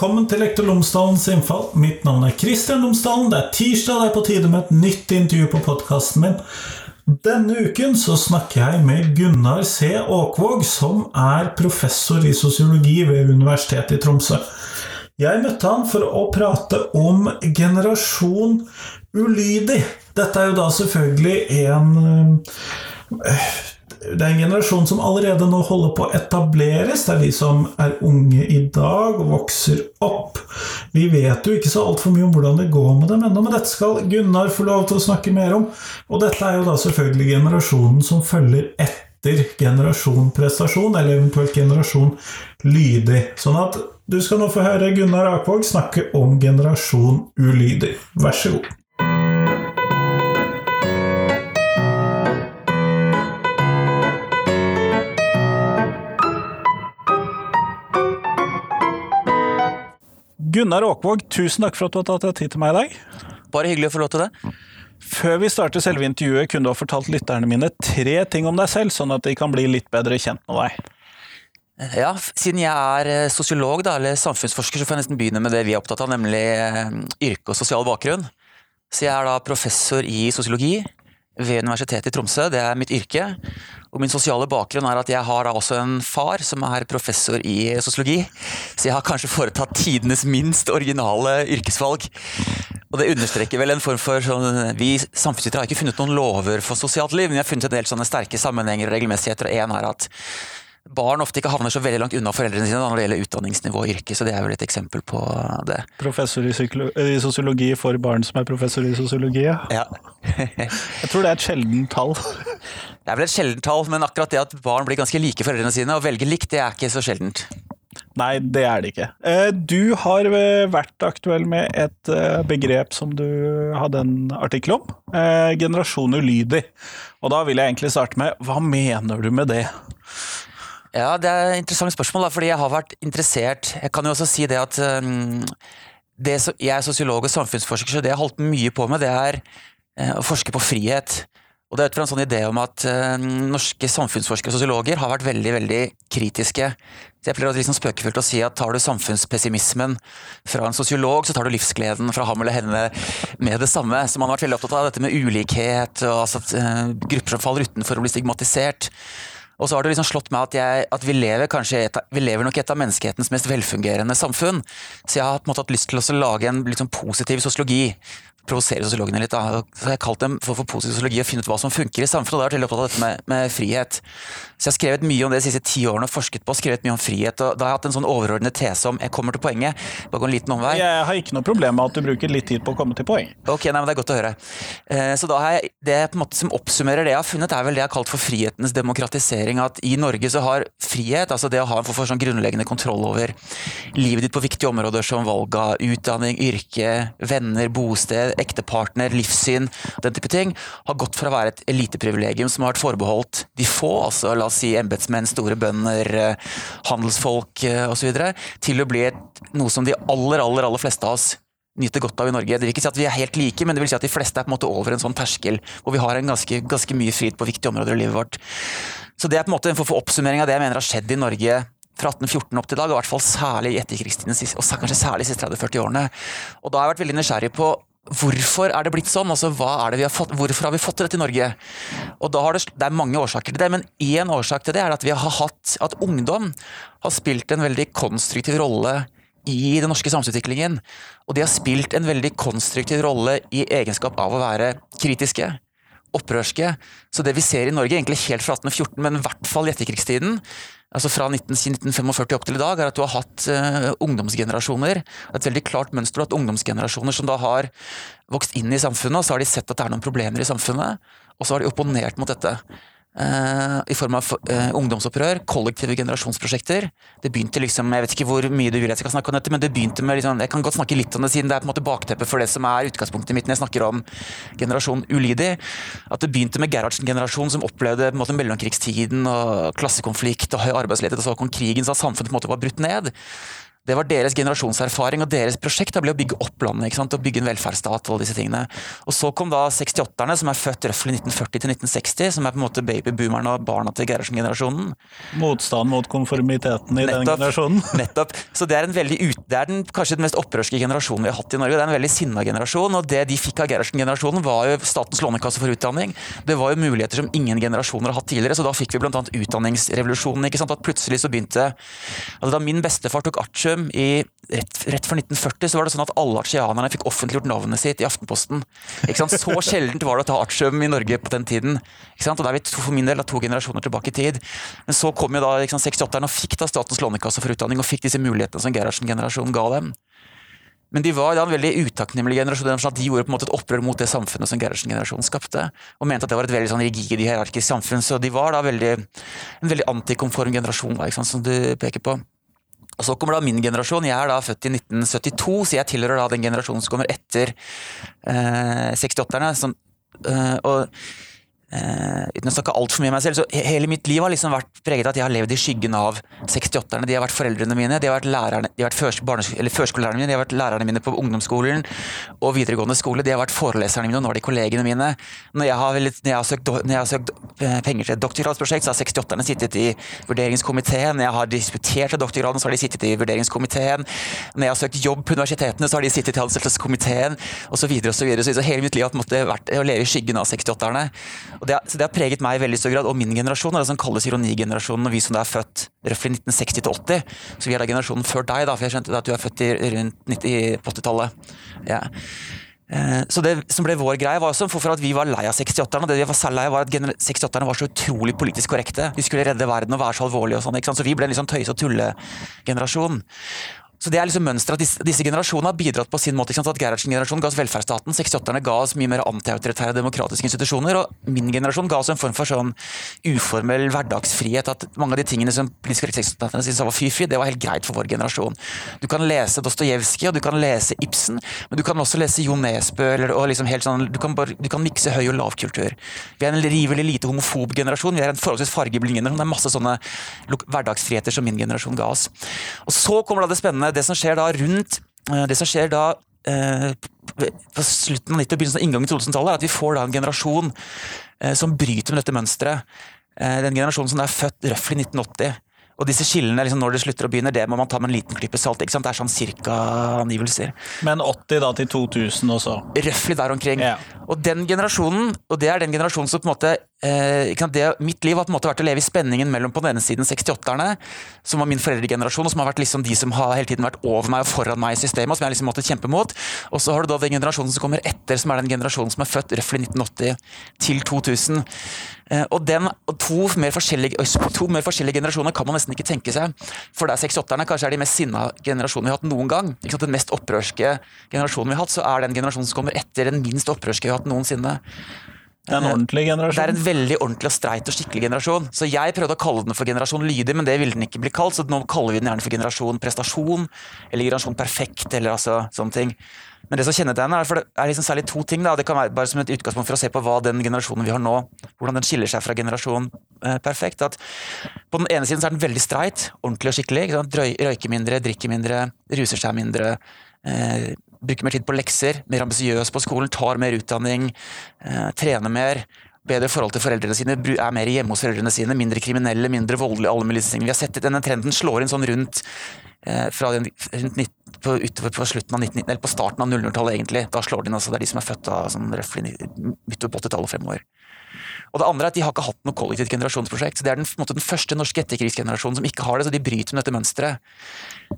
velkommen til Lektor Lomsdalens innfall. Mitt navn er Kristian Lomsdalen. Det er tirsdag, det er på tide med et nytt intervju på podkasten min. Denne uken så snakker jeg med Gunnar C. Åkvåg, som er professor i sosiologi ved Universitetet i Tromsø. Jeg møtte han for å prate om generasjon ulydig. Dette er jo da selvfølgelig en øh, det er en generasjon som allerede nå holder på å etableres. Det er vi som er unge i dag og vokser opp. Vi vet jo ikke så altfor mye om hvordan det går med dem ennå, men dette skal Gunnar få lov til å snakke mer om. Og dette er jo da selvfølgelig generasjonen som følger etter generasjon prestasjon, eller eventuelt generasjon lydig. Sånn at du skal nå få høre Gunnar Akvåg snakke om generasjon ulydig. Vær så god. Gunnar Åkvåg, tusen takk for at du har tatt deg tid til meg i dag. Bare hyggelig å få lov til det. Før vi starter selve intervjuet, kunne du ha fortalt lytterne mine tre ting om deg selv, sånn at de kan bli litt bedre kjent med deg. Ja, Siden jeg er eh, sosiolog, da, eller samfunnsforsker, så får jeg nesten begynne med det vi er opptatt av, nemlig eh, yrke og sosial bakgrunn. Så jeg er da professor i sosiologi ved Universitetet i Tromsø. Det er mitt yrke. Og min sosiale bakgrunn er at jeg har da også en far som er professor i sosiologi. Så jeg har kanskje foretatt tidenes minst originale yrkesvalg. Og det understreker vel en form for sånn Vi samfunnsvitere har ikke funnet noen lover for sosialt liv, men vi har funnet en del sånne sterke sammenhenger og regelmessigheter. Og en er at barn ofte ikke havner så veldig langt unna foreldrene sine når det gjelder utdanningsnivå og yrke, så det er vel et eksempel på det. Professor i, i sosiologi for barn som er professor i sosiologi, ja. ja. jeg tror det er et sjeldent tall. det er vel et sjeldent tall, men akkurat det at barn blir ganske like foreldrene sine og velger likt, det er ikke så sjeldent. Nei, det er det ikke. Eh, du har eh, vært aktuell med et eh, begrep som du hadde en artikkel om. Generasjon ulydig. Og da vil jeg egentlig starte med, hva mener du med det? Ja, Det er et interessant spørsmål, da, fordi jeg har vært interessert Jeg kan jo også si det at um, det, Jeg er sosiolog og samfunnsforsker, så det jeg har holdt mye på med, det er uh, å forske på frihet. Og det er ut fra en sånn idé om at uh, norske samfunnsforskere og sosiologer har vært veldig veldig kritiske. Så jeg pleier å liksom spøkefullt å si at tar du samfunnspessimismen fra en sosiolog, så tar du livsgleden fra ham eller henne med det samme. Så man har vært veldig opptatt av dette med ulikhet, og altså at uh, grupper som faller utenfor å bli stigmatisert. Og så har det liksom slått meg at, jeg, at vi, lever et, vi lever nok et av menneskehetens mest velfungerende samfunn. Så jeg har på en måte hatt lyst til å lage en liksom, positiv sosiologi provosere sosiologene litt. Da. Så jeg har kalt dem for, for positiv sosiologi og finne ut hva som funker i samfunnet. og Da har jeg opptatt av dette med, med, frihet. Så jeg har skrevet mye om det de siste ti årene og forsket på, skrevet mye om frihet. og Da har jeg hatt en sånn overordnet tese om Jeg kommer til poenget. Bare gå en liten omvei. Jeg har ikke noe problem med at du bruker litt tid på å komme til poeng. Ok, nei, men Det er godt å høre. Eh, så da har jeg, Det på en måte som oppsummerer det jeg har funnet, er vel det jeg har kalt for frihetens demokratisering. At i Norge så har frihet, altså det å ha en for, for sånn grunnleggende kontroll over livet ditt på viktige områder som valg av utdanning, yrke, venner, bosted, ektepartner, livssyn, den type ting, har gått fra å være et eliteprivilegium som har vært forbeholdt de få, altså la oss si embetsmenn, store bønder, eh, handelsfolk eh, osv., til å bli et, noe som de aller, aller, aller fleste av oss nyter godt av i Norge. Det vil ikke si at vi er helt like, men det vil si at de fleste er på en måte over en sånn terskel hvor vi har en ganske, ganske mye frihet på viktige områder i livet vårt. Så det er på en måte en for oppsummering av det jeg mener har skjedd i Norge fra 1814 opp til i dag, og i hvert fall særlig i etterkrigstiden, og kanskje særlig de siste 30-40 årene. Og da har jeg vært veldig nysgjerrig på Hvorfor er det blitt sånn? Altså, har fått, hvorfor har vi fått til dette i Norge? Og har det, det, er mange årsaker til det, men én årsak til det er at vi har hatt at ungdom har spilt en veldig konstruktiv rolle i den norske samfunnsutviklingen. Og de har spilt en veldig konstruktiv rolle i egenskap av å være kritiske, opprørske. Så det vi ser i Norge, egentlig helt fra 1814, men i hvert fall i etterkrigstiden, altså fra 1945 opp til i dag, er at du har hatt uh, ungdomsgenerasjoner. Et veldig klart mønster. at Ungdomsgenerasjoner som da har vokst inn i samfunnet, og så har de sett at det er noen problemer i samfunnet, og så har de opponert mot dette. Uh, I form av uh, ungdomsopprør, kollektive generasjonsprosjekter. Det begynte liksom, Jeg vet ikke hvor mye du vil jeg skal snakke om dette, men det begynte med liksom, Jeg kan godt snakke litt om det siden det er på en måte bakteppet for det som er utgangspunktet mitt når jeg snakker om generasjon ulydig. At det begynte med Gerhardsen-generasjonen som opplevde på en måte mellomkrigstiden og klassekonflikt og høy arbeidsledighet, og så kom krigen så samfunnet på en måte var brutt ned. Det var deres generasjonserfaring og deres prosjekt da ble å bygge opp landet. ikke sant? Og bygge en velferdsstat og alle disse tingene. Og så kom da 68-erne, som er født røftlig 1940 til 1960, som er på en måte babyboomerne og barna til Gerhardsen-generasjonen. Motstand mot konformiteten i nettopp, den generasjonen. nettopp. Så det er, en veldig ut, det er den, kanskje den mest opprørske generasjonen vi har hatt i Norge. Det er en veldig sinna generasjon, og det de fikk av Gerhardsen-generasjonen, var jo Statens lånekasse for utdanning. Det var jo muligheter som ingen generasjoner har hatt tidligere, så da fikk vi bl.a. utdanningsrevolusjonen. ikke sant? At plutselig så begynte altså Da min bestefar tok artium jubileum i, rett, rett før 1940 så var det sånn at alle artianerne fikk offentliggjort navnet sitt i Aftenposten. Ikke sant? Så sjeldent var det å ta artium i Norge på den tiden. Ikke sant? Og det er vi to, for min del to generasjoner tilbake i tid. Men så kom jo da 68-erne og fikk da Statens lånekasse for utdanning og fikk disse mulighetene som Gerhardsen-generasjonen ga dem. Men de var da en veldig utakknemlig generasjon. At De gjorde på en måte et opprør mot det samfunnet som Gerhardsen-generasjonen skapte. Og mente at det var et veldig sånn rigid hierarkisk samfunn. Så de var da veldig, en veldig antikonform generasjon, da, som du peker på. Og Så kommer da min generasjon. Jeg er da født i 1972, så jeg tilhører da den generasjonen som kommer etter eh, 68-erne. Eh, og eh, uten å snakke altfor mye om meg selv, så hele mitt liv har liksom vært preget av at jeg har levd i skyggen av 68-erne. De har vært foreldrene mine, de har vært, lærerne, de har vært førskolelærerne mine, de har vært lærerne mine på ungdomsskolen og videregående skole, de har vært foreleserne mine, og nå er de kollegene mine. Når jeg har, når jeg har, søkt, når jeg har søkt, penger til et doktorgradsprosjekt, så har 68-erne sittet i vurderingskomiteen. Når jeg har disputert til doktorgraden, så har de sittet i vurderingskomiteen. Når jeg har søkt jobb på universitetene, så har de sittet i ansettelseskomiteen, osv. Så, videre, så, så hele mitt liv har vært å leve i skyggen av 68-erne. Det, så det har preget meg i veldig stor grad, og min generasjon, det som kalles ironigenerasjonen. Og vi som er født røftlig 1960 til 80, så vi er da generasjonen før deg, da, for jeg skjønte at du er født i, rundt 90-80-tallet. Ja. Eh, så det som ble vår greie, var også for at vi var lei av 68-erne. Det vi var særlig lei av, var at 68-erne var så utrolig politisk korrekte. De skulle redde verden og være så alvorlige og sånn. Så vi ble en liksom tøyse- og tullegenerasjon. Så det er liksom mønsteret at disse, disse, generasjonene har bidratt på sin måte. At Gerhardsen-generasjonen ga oss velferdsstaten, 68-erne ga oss mye mer antiautoritære demokratiske institusjoner, og min generasjon ga oss en form for sånn uformell hverdagsfrihet. At mange av de tingene som politiske korrekte syntes var fy-fy, det var helt greit for vår generasjon. Du kan lese Dostojevskij, og du kan lese Ibsen, men du kan også lese Jo Nesbø, og liksom helt sånn, du kan, bare, du kan mikse høy- og lavkultur. Vi er en rivelig lite homofob generasjon, vi er en forholdsvis fargeblind generasjon. Det er masse sånne hverdagsfriheter som min generasjon ga oss. Og så kommer da det spennende det som skjer da rundt eh, Det som skjer da eh, på slutten av 90- og begynnelsen av inngangen til 2000-tallet, er at vi får da en generasjon eh, som bryter med dette mønsteret. Den generasjonen som er født røftlig 1980. Og disse skillene, liksom når det slutter og begynner, det må man ta med en liten klype salt. ikke sant? Det er sånn cirka angivelser. Men 80 da til 2000 også? Røftlig der omkring. Ja. Og den generasjonen, og det er den generasjonen som på en måte eh, det, Mitt liv har på en måte vært å leve i spenningen mellom på den ene siden 68-erne, som var min foreldregenerasjon, og som har vært liksom de som har hele tiden vært over meg og foran meg i systemet, og som jeg liksom måtte kjempe mot. Og så har du da den generasjonen som kommer etter, som er den generasjonen som er født røftlig 1980 til 2000. Eh, og, den, to, mer to, mer forskjellige generasjoner kan man nesten ikke tenke seg. For der er 68-erne kanskje er de mest sinna generasjonene vi har hatt noen gang. Den mest opprørske generasjonen vi har hatt, så er den generasjonen som kommer etter den minst opprørske vi har hatt noensinne. Det er en ordentlig generasjon? Det er en veldig ordentlig og streit og skikkelig generasjon. Så jeg prøvde å kalle den for generasjon lydig, men det ville den ikke bli kalt, så nå kaller vi den gjerne for generasjon prestasjon, eller generasjon perfekt, eller altså sånne ting. Men det som kjennetegner er, for det er liksom særlig to ting. Da. Det kan være bare som et utgangspunkt for å se på hva den generasjonen vi har nå, hvordan den skiller seg fra generasjon eh, perfekt. At på den ene siden så er den veldig streit, ordentlig og skikkelig. Røyker mindre, drikker mindre, ruser seg mindre. Eh, bruker mer tid på lekser, mer ambisiøs på skolen, tar mer utdanning, eh, trener mer bedre forhold til foreldrene sine, er mer hjemme hos foreldrene sine, mindre kriminelle, mindre voldelige, alle mulige ting. Vi har sett denne trenden slår inn sånn rundt eh, fra den, rundt på, utover på slutten av 19, eller på starten av 00-tallet, egentlig. Da slår det inn. altså Det er de som er født da, sånn røftlig midt på 80-tallet fremover. Og det andre er at De har ikke hatt noe kollektivt generasjonsprosjekt. så Det er den, måte, den første norske etterkrigsgenerasjonen som ikke har det, så de bryter med dette mønsteret.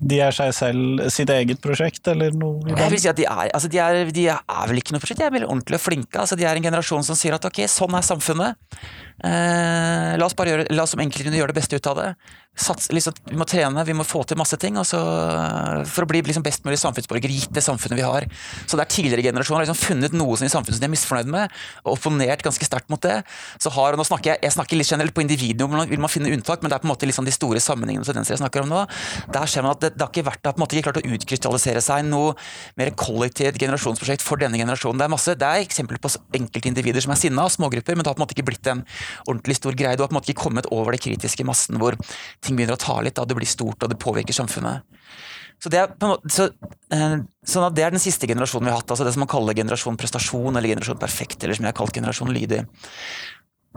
De er seg selv sitt eget prosjekt, eller noe? Jeg vil si at de er, altså de er, de er vel ikke noe prosjekt, de er veldig ordentlige og flinke. altså De er en generasjon som sier at ok, sånn er samfunnet. Eh, la oss bare gjøre, la oss som enkeltindivider gjøre det beste ut av det. Sats, liksom, vi må trene, vi må få til masse ting altså, for å bli liksom, best mulig samfunnsborger, gitt det samfunnet vi har. Så det er tidligere generasjoner har liksom funnet noe som i samfunnet som de er misfornøyd med, og opponert ganske sterkt mot det. Så har, og nå snakker jeg, jeg snakker litt generelt på individnivå, vil man finne unntak, men det er på en måte liksom de store sammenhengene og tendenser jeg snakker om nå. Der ser man at det, det har ikke vært, det har ikke klart å utkrystallisere seg noe mer kollektivt generasjonsprosjekt for denne generasjonen. Det er masse, det er eksempler på enkeltindivider som er sinna, smågrupper, men det har på en måte ikke blitt en ordentlig stor greie. Du har på en måte ikke kommet over det kritiske massen hvor ting begynner å ta litt, da det blir stort og det påvirker samfunnet. Så det, er måte, så, eh, sånn det er den siste generasjonen vi har hatt. altså Det som man kaller generasjon prestasjon eller generasjon perfekt, eller som jeg har kalt generasjon lydig.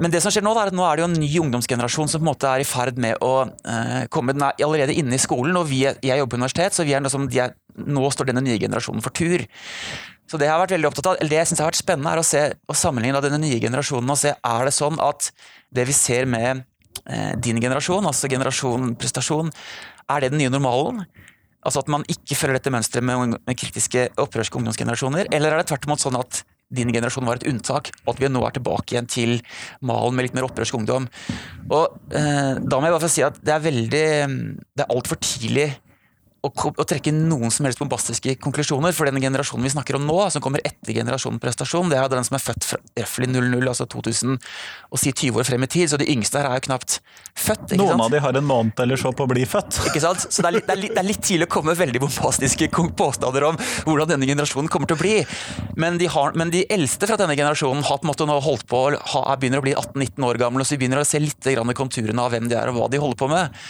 Men det som skjer nå, er at nå er det jo en ny ungdomsgenerasjon som på en måte er i ferd med å eh, komme den er allerede inne i skolen. og vi, Jeg jobber på universitet, så vi er, som, er, nå står denne nye generasjonen for tur. Så det jeg har vært veldig opptatt av, eller det jeg synes har vært spennende, er å, se, å sammenligne denne nye generasjonen og se er det sånn at det vi ser med din generasjon, altså generasjon prestasjon, er det den nye normalen? Altså at man ikke følger dette mønsteret med, med kritiske opprørske ungdomsgenerasjoner? Eller er det tvert imot sånn at din generasjon var et unntak, og at vi nå er tilbake igjen til malen med litt mer opprørsk ungdom. Og eh, Da må jeg bare få si at det er veldig Det er altfor tidlig å, å, trekke noen som helst bombastiske konklusjoner. For den generasjonen vi snakker om nå, som kommer etter generasjonen prestasjon, det er den som er født røftlig 00, altså 2000, og si 20 år frem i tid. Så de yngste her er jo knapt født. noen sant? av de har en måned eller så på å bli født. Ikke sant? Så det er, litt, det, er litt, det er, litt, tidlig å komme med veldig bombastiske påstander om hvordan denne generasjonen kommer til å bli. Men de, har, men de eldste fra denne generasjonen har på en måte nå holdt på, har, begynner å bli 18-19 år gamle, så vi begynner å se litt konturene av hvem de er og hva de holder på med.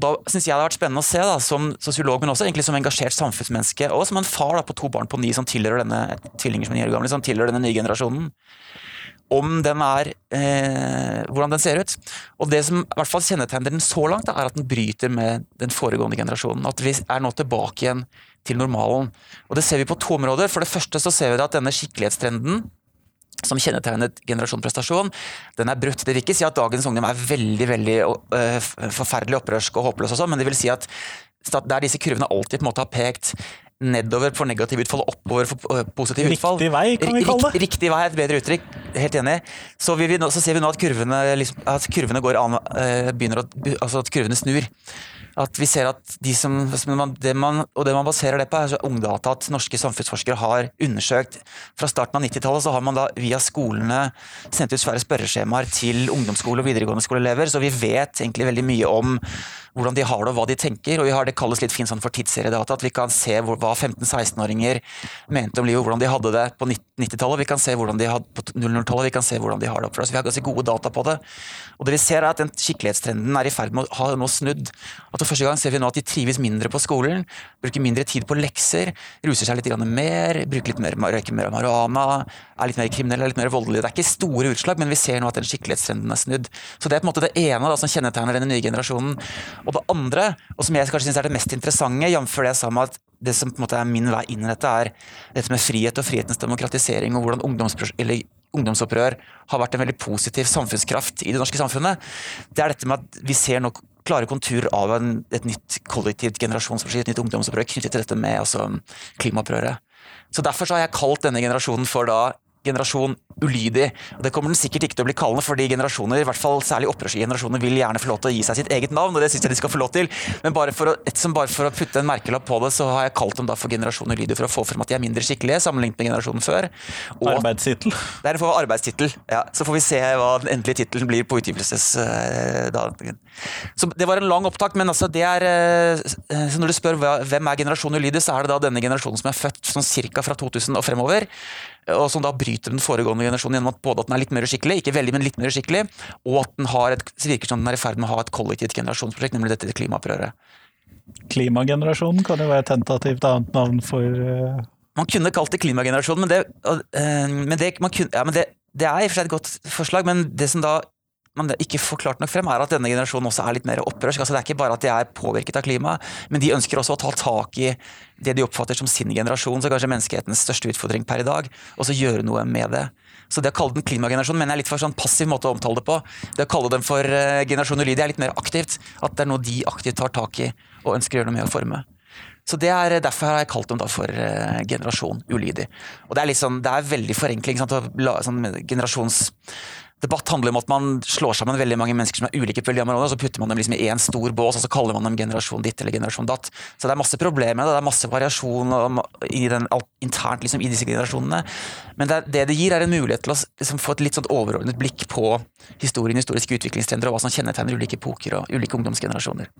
Og Da syns jeg det har vært spennende å se, da, som sosiolog, men også egentlig som engasjert samfunnsmenneske, og som en far da, på to barn på ni som tilhører denne tvillinger som er gamle, som tilhører denne nye generasjonen, om den er eh, hvordan den ser ut. Og Det som i hvert fall kjennetegner den så langt, da, er at den bryter med den foregående generasjonen. At vi er nå tilbake igjen til normalen. Og Det ser vi på to områder. For det første så ser vi at denne skikkelighetstrenden som kjennetegnet generasjon prestasjon, den er brutt. Det vil ikke si at dagens ungdom er veldig veldig uh, forferdelig opprørsk og håpløs, og sånn, men det vil si at der disse kurvene alltid på en måte har pekt nedover for negative utfall og oppover for positive positiv utfall. Riktig vei, kan vi kalle det. Riktig vei er et bedre uttrykk. Helt enig. Så, vi, så ser vi nå at kurvene, liksom, at kurvene går an, uh, begynner å, altså at kurvene snur at vi ser at de som, det man, og det man baserer det på, er ungdata at norske samfunnsforskere har undersøkt. Fra starten av 90-tallet så har man da via skolene sendt ut svære spørreskjemaer til ungdomsskole- og videregående skoleelever, så vi vet egentlig veldig mye om hvordan de har det og hva de tenker. og vi har Det kalles litt fint sånn for tidsseriedata, at vi kan se hva 15-16-åringer mente om livet, hvordan de hadde det på 90-tallet. Vi kan se hvordan de hadde på 00-tallet, vi kan se hvordan de har det oppført. seg. vi har ganske gode data på det. Og det vi ser er at den skikkelighetstrenden er i ferd med å ha nå snudd. At For første gang ser vi nå at de trives mindre på skolen, bruker mindre tid på lekser, ruser seg litt mer, bruker litt mer, røyker mer marihuana, er litt mer kriminelle, er litt mer voldelige. Det er ikke store utslag, men vi ser nå at den skikkelighetstrenden er snudd. Så det er på en måte det ene da, som kjennetegner denne nye generasjonen. Og det andre, og som jeg kanskje syns er det mest interessante, jf. det jeg sa om at det som på en måte er min vei inn i dette, er dette med frihet og frihetens demokratisering, og hvordan ungdomsopprør har vært en veldig positiv samfunnskraft i det norske samfunnet. Det er dette med at vi ser nå klare konturer av en, et nytt kollektivt generasjonsprosjekt, et nytt ungdomsopprør knyttet til dette med altså, klimaopprøret. Så Derfor så har jeg kalt denne generasjonen for da generasjon ulydig. Og Det kommer den sikkert ikke til å bli kallende, fordi generasjoner, i hvert fall særlig opprørsgenerasjoner, vil gjerne få lov til å gi seg sitt eget navn, og det syns jeg de skal få lov til. Men bare for, å, som bare for å putte en merkelapp på det, så har jeg kalt dem da for generasjon ulydig, for å få frem at de er mindre skikkelige sammenlignet med generasjonen før. Arbeidstittel. Det er en arbeidstittel, ja. Så får vi se hva den endelige tittelen blir på utgivelsesdagen. Så Det var en lang opptak, men altså det er eh, så Når du spør hvem er generasjon ulydig, så er det da denne generasjonen som er født sånn cirka fra 2000 og fremover og som da bryter den foregående generasjonen gjennom at både at den er litt mer uskikkelig, ikke veldig, men litt mer uskikkelig, og at den har et, virker som den er i ferd med å ha et kollektivt generasjonsprosjekt, nemlig dette klimaopprøret. Klimagenerasjonen kan jo være et tentativt annet navn for uh... Man kunne kalt det klimagenerasjonen, men, det, uh, men, det, kunne, ja, men det, det, er i og for seg et godt forslag, men det som da man ikke får klart nok frem, er at denne generasjonen også er litt mer opprørsk. Altså, det er ikke bare at de er påvirket av klimaet, men de ønsker også å ta tak i det de oppfatter som sin generasjon, så kanskje menneskehetens største utfordring per i dag, og så gjøre noe med det. Så det å kalle den klimagenerasjon mener jeg er litt for sånn passiv måte å omtale det på. Det å kalle den for uh, generasjon ulydig er litt mer aktivt. At det er noe de aktivt tar tak i og ønsker å gjøre noe med å forme. Så det er Derfor har jeg kalt dem da for uh, generasjon ulydig. Og Det er litt sånn, det er veldig forenkling. Sant? Sånn, generasjons debatt handler om at man slår sammen veldig mange mennesker som er ulike på veldig områder, og så putter man dem liksom i én stor bås og så kaller man dem generasjon ditt eller generasjon datt. Så det er masse problemer det, er masse variasjon i den, internt liksom, i disse generasjonene. Men det, det, det gir, er en mulighet til å liksom, få et litt sånn overordnet blikk på historien, historiske utviklingstrender og hva som kjennetegner ulike epoker og ulike ungdomsgenerasjoner.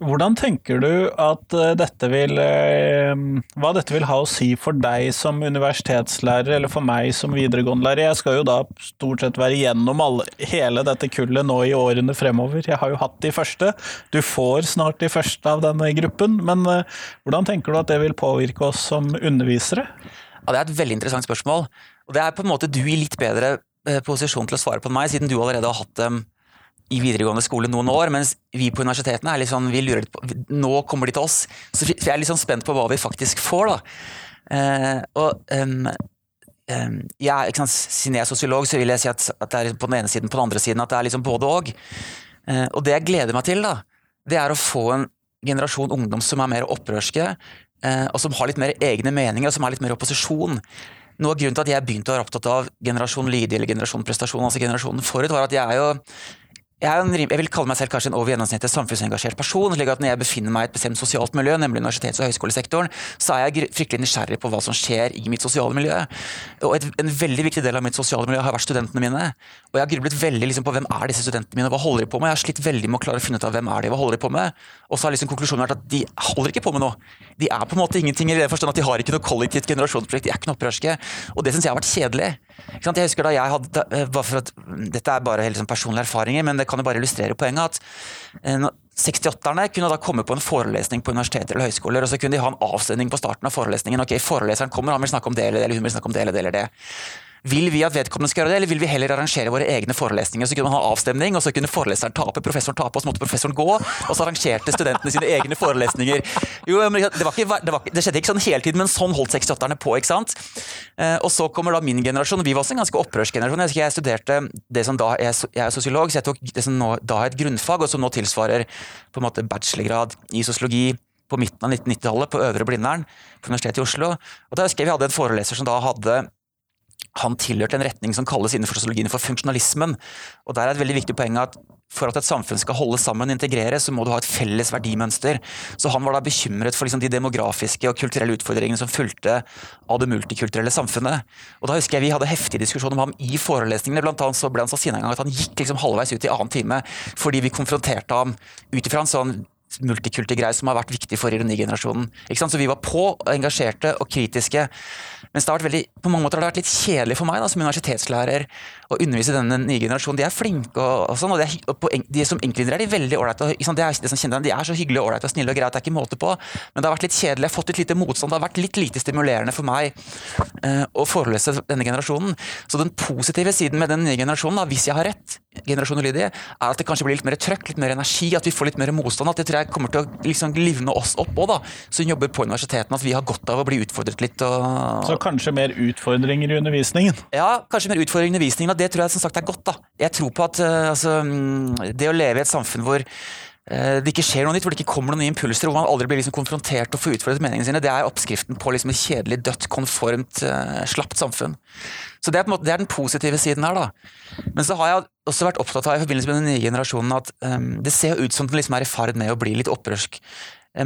Hvordan tenker du at eh, dette vil eh, Hva dette vil ha å si for deg som universitetslærer, eller for meg som videregående-lærer? Jeg skal jo da stort sett være igjennom alle, hele dette kullet nå i årene fremover. Jeg har jo hatt de første. Du får snart de første av denne gruppen. Men eh, hvordan tenker du at det vil påvirke oss som undervisere? Ja, Det er et veldig interessant spørsmål. Og det er på en måte du i litt bedre posisjon til å svare på enn meg, siden du allerede har hatt dem i videregående skole noen år, mens vi på universitetene er litt sånn, vi lurer litt på, Nå kommer de til oss. Så jeg er litt sånn spent på hva vi faktisk får, da. Uh, og um, um, ikke sant, Siden jeg er sosiolog, så vil jeg si at, at, det er på den ene siden på den andre siden at det er liksom både og. Uh, og det jeg gleder meg til, da, det er å få en generasjon ungdom som er mer opprørske, uh, og som har litt mer egne meninger, og som er litt mer opposisjon. Noe av grunnen til at jeg begynte å være opptatt av generasjon lydig eller generasjon prestasjon, altså generasjonen forut, var at jeg er jo jeg, vil kalle meg selv kanskje en over gjennomsnittet samfunnsengasjert person. slik at Når jeg befinner meg i et bestemt sosialt miljø, nemlig universitets- og høyskolesektoren, så er jeg fryktelig nysgjerrig på hva som skjer i mitt sosiale miljø. Og et, En veldig viktig del av mitt sosiale miljø har vært studentene mine. Og jeg har grublet veldig liksom, på hvem er disse studentene mine, hva holder de på med? Jeg har slitt veldig med å klare å finne ut av hvem er de, hva holder de på med? Og så har liksom konklusjonen vært at de holder ikke på med noe. De er på en måte ingenting i den forstand at de har ikke noe kollektivt generasjonsprojekt, de er ikke noe opprørske. Og det syns jeg har vært kjedelig. Jeg husker da jeg hadde, eh, at, Dette er bare helt sånn personlige erfaringer, men det kan jo bare illustrere poenget at 68-erne eh, kunne da komme på en forelesning på universiteter eller høyskoler, og så kunne de ha en avsending på starten av forelesningen. Ok, foreleseren kommer, han vil snakke om det eller det, eller hun vil snakke om det eller det eller det. Vil vi at vedkommende skal gjøre det, eller vil vi heller arrangere våre egne forelesninger? Så kunne man ha avstemning, og så kunne foreleseren tape, professoren tape, og så måtte professoren gå. Og så arrangerte studentene sine egne forelesninger. Jo, det, ikke, det, var, det, skjedde ikke sånn hele tiden, men sånn holdt 68-erne på. ikke sant? Eh, og så kommer da min generasjon, og vi var også en ganske opprørsgenerasjon. Jeg studerte det som da jeg, jeg er sosiolog, så jeg tok det som nå, da er et grunnfag, og som nå tilsvarer på en måte bachelorgrad i sosiologi på midten av 1990-tallet på Øvre Blindern på Universitetet i Oslo. Og da husker jeg Vi hadde en foreleser som da hadde han tilhørte en retning som kalles innenfor sosiologien for funksjonalismen. Og der er et veldig viktig poeng at for at et samfunn skal holde sammen og integrere, så må du ha et felles verdimønster. Så han var da bekymret for liksom de demografiske og kulturelle utfordringene som fulgte av det multikulturelle samfunnet. Og da husker jeg Vi hadde heftig diskusjon om ham i forelesningene. Blant annet så ble han så sinna en gang at han gikk liksom halvveis ut i annen time fordi vi konfronterte ham ut ifra en sånn multikulti-greie som har vært viktig for ironigenerasjonen. Så vi var på, engasjerte og kritiske. Mens det har vært veldig, på mange måter har det vært litt kjedelig for meg da, som universitetslærer å undervise denne nye generasjonen. De er flinke, og, og sånn, og er, og på, de som enkeltindivider er de veldig ålreite. De, er, de er så hyggelige, og ålreite og snille og greie det er ikke måte på. Men det har vært litt kjedelig. Jeg har fått litt lite motstand. Det har vært litt lite stimulerende for meg eh, å forelese denne generasjonen. Så den positive siden med den nye generasjonen, da, hvis jeg har rett, generasjon ulydige, er at det kanskje blir litt mer trøkk, litt mer energi, at vi får litt mer motstand. At det tror jeg kommer til å liksom livne oss opp òg, da, som jobber på universitetene. At vi har godt av å bli utfordret litt. Og... Så kanskje mer utfordringer i undervisningen? Ja, kanskje mer utfordringer i undervisningen. og Det tror jeg som sagt er godt da. Jeg tror på at uh, altså, mm, det å leve i et samfunn hvor det ikke skjer noe nytt, hvor det ikke kommer noen nye impulser, hvor man aldri blir liksom konfrontert og får utfordret meningene sine, det er oppskriften på liksom et kjedelig, dødt, konformt, uh, slapt samfunn. Så det er, måte, det er, den positive siden her, da. Men så har jeg også vært opptatt av i forbindelse med den nye generasjonen at um, det ser ut som den liksom er i ferd med å bli litt opprørsk.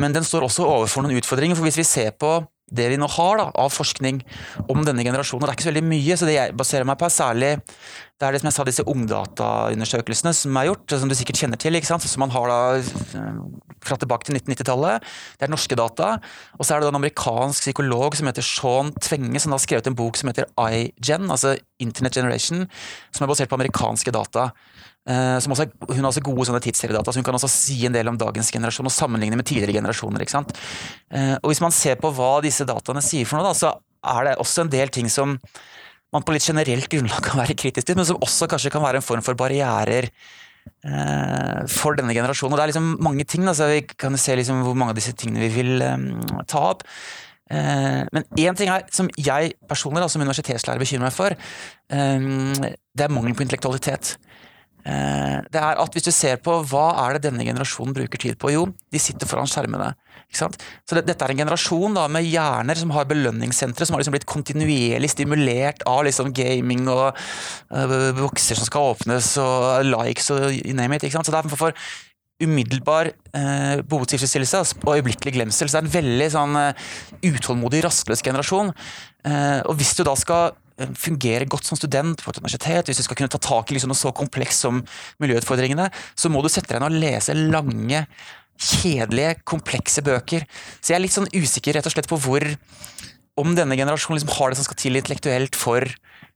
Men den står også overfor noen utfordringer. for Hvis vi ser på det vi nå har da, av forskning om denne generasjonen. Det er ikke så veldig mye, så det jeg baserer meg på, er særlig det er det som jeg sa, disse ungdataundersøkelsene som er gjort, som du sikkert kjenner til. ikke sant? Som man har da eh, fra tilbake til 1990-tallet. Det er norske data. Og så er det da en amerikansk psykolog som heter Sean Tvenge, som har skrevet en bok som heter iGen, altså Internet Generation, som er basert på amerikanske data. Uh, også, hun har også gode sånne tidsseriedata, så hun kan også si en del om dagens generasjon og sammenligne med tidligere generasjoner. ikke sant? Uh, og Hvis man ser på hva disse dataene sier for noe, da, så er det også en del ting som man på litt generelt grunnlag kan være kritisk til, men som også kanskje kan være en form for barrierer uh, for denne generasjonen. Og Det er liksom mange ting. Altså, vi kan se liksom hvor mange av disse tingene vi vil ta opp. Men én ting er, som jeg personlig da, som universitetslærer bekymrer meg for, det er mangelen på intellektualitet. Eh, det er at hvis du ser på hva er det denne generasjonen bruker tid på, jo, de sitter foran skjermene. Så det, Dette er en generasjon da, med hjerner som har belønningssentre, som har liksom blitt kontinuerlig stimulert av liksom gaming og uh, bokser som skal åpnes og likes og you name it. Så det er en form for umiddelbar uh, behovstilfredsstillelse og øyeblikkelig glemsel. Så det er en veldig sånn uh, utålmodig, rastløs generasjon. Uh, og hvis du da skal Eh, fungere godt som student på et universitet, hvis du skal kunne ta tak i liksom noe så komplekst som miljøutfordringene, så må du sette deg inn og lese lange kjedelige, komplekse bøker. Så jeg er litt sånn usikker rett og slett på hvor om denne generasjonen liksom har det som skal til intellektuelt for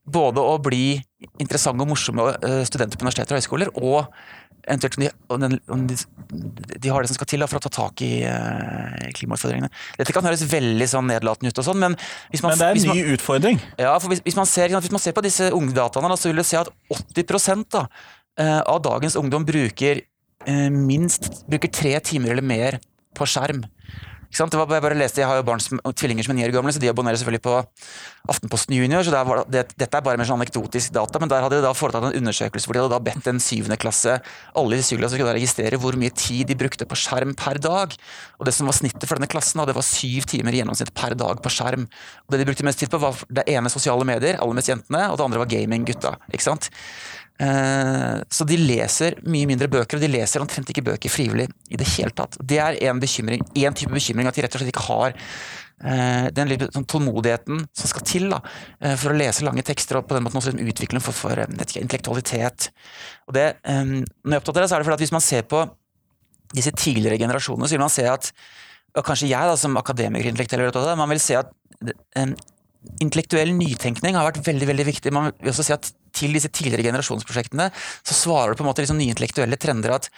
både å bli interessante og morsomme eh, studenter på universiteter og høyskoler, og eventuelt om de, om de, de, har det som skal til da, for å ta tak i uh, klimautfordringene. Dette kan høres veldig sånn nedlatende ut, og sånn, men hvis man, Men det er en ny man, utfordring? Ja, for hvis, hvis, man ser, hvis, man ser, på disse ungdataene, da, så vil du se at 80 da, uh, av dagens ungdom bruker uh, minst bruker tre timer eller mer på skjerm. Det var, jeg bare leste, jeg har jo barn som, tvillinger som er ni år gamle, så de abonnerer selvfølgelig på Aftenposten Junior. så det, det, Dette er bare mer sånn anekdotisk data, men der hadde de da foretatt en undersøkelse hvor de hadde da bedt en syvende klasse, alle i syvende klasse skulle registrere hvor mye tid de brukte på skjerm per dag. Og Det som var snittet for denne klassen, da, det var syv timer i gjennomsnitt per dag på skjerm. Og Det de brukte mest tid på, var det ene sosiale medier, aller mest jentene, og det andre var gaming, gutta. ikke sant? Eh, så de leser mye mindre bøker, og de leser omtrent ikke bøker frivillig i det hele tatt. Det er en type bekymring, at de rett og slett ikke har den den sånn tålmodigheten som skal til da, eh, for å lese lange tekster og på den måten også utvikle en for, for intellektualitet. Og det, når jeg er det, så er det fordi at hvis man ser på disse tidligere generasjonene, så vil man se at og kanskje jeg da, som akademiker intellektuell, man vil se at intellektuell nytenkning har vært veldig veldig viktig. Man vil også si at Til disse tidligere generasjonsprosjektene så svarer det på en måte liksom nye intellektuelle trender. at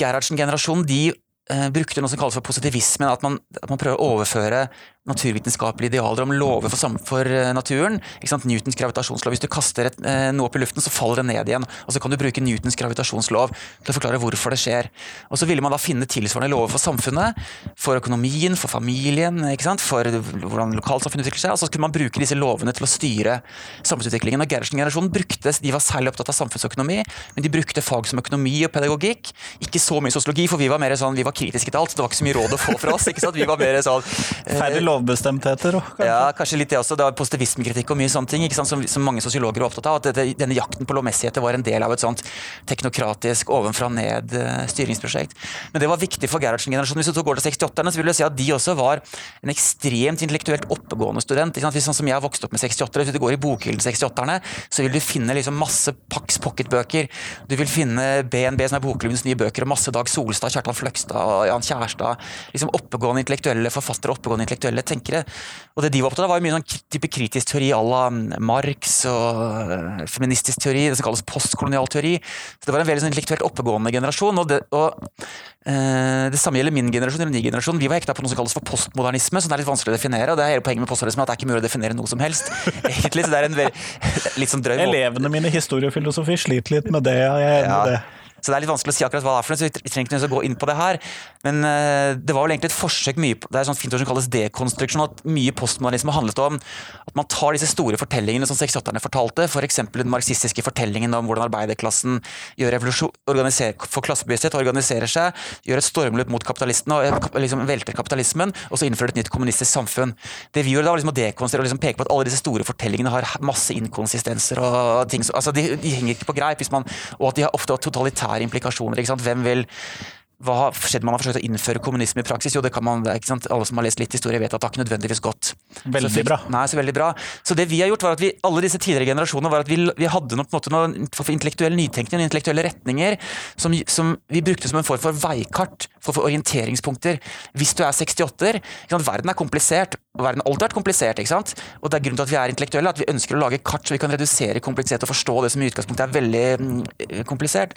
Gerhardsen-generasjonen de eh, brukte noe som kalles for positivismen. At man, at man prøver å overføre naturvitenskapelige idealer om lover for, for ikke naturen. Newtons gravitasjonslov. Hvis du kaster et, eh, noe opp i luften, så faller det ned igjen. Og så kan du bruke Newtons gravitasjonslov til å forklare hvorfor det skjer. Og så ville man da finne tilsvarende lover for samfunnet, for økonomien, for familien, for hvordan lokalsamfunnet utvikler seg. Og så kunne man bruke disse lovene til å styre samfunnsutviklingen. Og Gerhardsen-generasjonen brukte, de var særlig opptatt av samfunnsøkonomi, men de brukte fag som økonomi og pedagogikk. Ikke så mye sosiologi, for vi var mer sånn, vi var kritiske til alt. Det var ikke så mye råd å få fra oss. ikke sant? Vi var mer sånn... Eh, lovbestemtheter òg, kanskje? Ja, kanskje litt det også. Det var positivismekritikk og mye sånne ting sant? Som, som mange sosiologer var opptatt av. At dette, denne jakten på lovmessigheter var en del av et sånt teknokratisk ovenfra-ned-styringsprosjekt. Men det var viktig for Gerhardsen-generasjonen. Hvis du går til 68-erne, så vil du si at de også var en ekstremt intellektuelt oppegående student. Hvis sånn som jeg har vokst opp med 68-ere, hvis du går i bokhyllen 68-erne, så vil du finne liksom masse Pax pocketbøker. Du vil finne BNB, som er bokklubbens nye bøker, og masse Dag Solstad, Kjartan Fløgstad, Jan Kjærstad. Liksom oppegående intellektuelle forfattere, oppegående intellektuelle tenkere. Og det de var opptatt av, var mye sånn type kritisk teori à la Marx og eh, feministisk teori, det som kalles postkolonial teori. Så det var en veldig sånn intellektuelt oppegående generasjon. og, det, og eh, det samme gjelder min generasjon eller min generasjon. Vi var hekta på noe som kalles for postmodernisme, som er litt vanskelig å definere. og det er hele poenget med postmodernisme, at det er ikke mulig å definere noe som helst. Egentlig, så det er en litt sånn drøm. Elevene mine historiefilosofi sliter litt med det. Jeg er enig ja. i det. Så det er litt vanskelig å si akkurat hva det er for noe, så vi trenger ikke å gå inn på det her. Men uh, det var vel egentlig et forsøk mye Det er et sånt fint ord som kalles dekonstruksjon. At mye postmodernisme handlet om at man tar disse store fortellingene som 68-erne fortalte, f.eks. For den marxistiske fortellingen om hvordan arbeiderklassen gjør får klassebevissthet, organiserer seg, gjør et stormløp mot kapitalistene og liksom velter kapitalismen, og så innfører et nytt kommunistisk samfunn. Det vi gjorde da, var liksom å dekonstruere og liksom peke på at alle disse store fortellingene har masse inkonsistenser og ting altså de, de henger ikke på greip, man, og at de har ofte totalitære militære implikasjoner. ikke sant? Hvem vil hva har skjedd man har forsøkt å innføre kommunisme i praksis? Jo, det kan man, ikke sant? Alle som har lest litt historie, vet at det har ikke nødvendigvis gått. Veldig så, bra. Nei, så veldig bra. Så det vi har gjort, var at vi, alle disse tidligere generasjonene, var at vi, vi hadde noe, på en måte, intellektuell nytenkning, intellektuelle retninger, som, som, vi brukte som en form for veikart, for, for orienteringspunkter. Hvis du er 68-er Verden er komplisert. og Verden har alltid vært komplisert. ikke sant? Og det er grunnen til at vi er intellektuelle, at vi ønsker å lage kart så vi kan redusere kompleksitet og forstå det som i utgangspunktet er veldig mm, komplisert.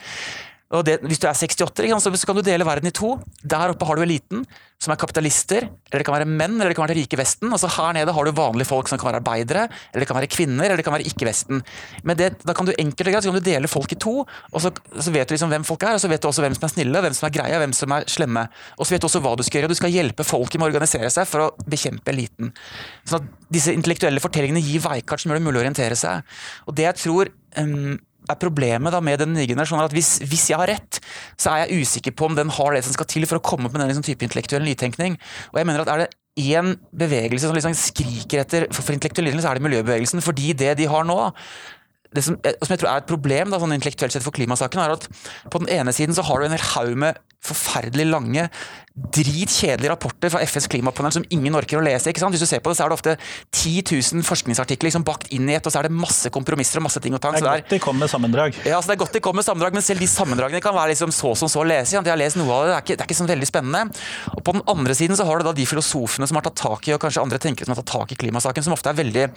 Og det, hvis du er 68, så kan du dele verden i to. Der oppe har du eliten, som er kapitalister. Eller det kan være menn, eller det kan være det rike Vesten. Og så her nede har du vanlige folk som kan være arbeidere, eller det kan være kvinner, eller det kan være ikke-Vesten. Men det, da kan du enkelt og greit så kan du dele folk i to, og så, så, vet du liksom hvem folk er, og så vet du også hvem som er snille, hvem som er greie, hvem som er slemme. Og så vet du også hva du skal gjøre. og Du skal hjelpe folket med å organisere seg for å bekjempe eliten. Sånn at disse intellektuelle fortellingene gir veikart som gjør det mulig å orientere seg. Og det jeg tror um, er problemet da med den nye generasjonen at hvis, hvis, jeg har rett, så er jeg usikker på om den har det som skal til for å komme opp med den liksom type intellektuell nytenkning. Og jeg mener at er det én bevegelse som liksom skriker etter for, for intellektuell nytenkning, så er det miljøbevegelsen. Fordi det de har nå, det som, eh, som, jeg tror er et problem da, sånn intellektuelt sett for klimasaken, er at på den ene siden så har du en hel haug med forferdelig lange, dritkjedelige rapporter fra FNs klimapanel som ingen orker å lese. ikke sant? Hvis du ser på det, så er det ofte 10 000 forskningsartikler liksom bakt inn i ett, og så er det masse kompromisser og masse ting å ta. Det er godt de kommer med sammendrag. Ja, så det er godt de kommer med sammendrag, men selv de sammendragene kan være liksom så som så å lese. De har lest noe av det, det er ikke, det er ikke sånn veldig spennende. Og På den andre siden så har du da de filosofene som har tatt tak i, og kanskje andre tenkere som har tatt tak i klimasaken, som ofte er veldig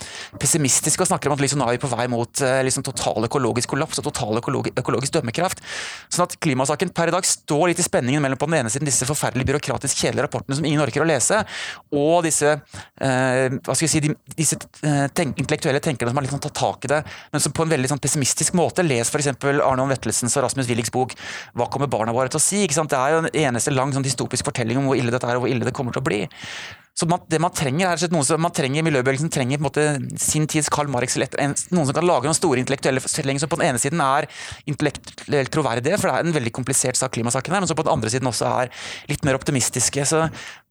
pessimistiske og snakker om at liksom, nå er vi på vei mot eh, liksom, total økologisk kollaps og total økologi, økologisk dømmekraft. Sånn at klimasaken per i dag står litt i spenningen mellom på den ene siden disse forferdelig byråkratisk kjedelige rapportene som ingen orker å lese, og disse, eh, hva skal vi si, de, disse eh, tenk, intellektuelle tenkerne som har liksom tatt tak i det, men som på en veldig sånn, pessimistisk måte. Les f.eks. Arnold Vettelsens og Rasmus Willigs bok 'Hva kommer barna våre til å si?' Det er jo en eneste lang sånn, dystopisk fortelling om hvor ille dette er, og hvor ille det kommer til å bli. Så man, det man trenger, er noen som man trenger, Miljøbevegelsen trenger på en måte sin tids Karl Marx, noen som kan lage noen store intellektuelle fortellinger som på den ene siden er intellektuelt troverdige, for det er en veldig komplisert sak, klimasaken her, men som på den andre siden også er litt mer optimistiske. så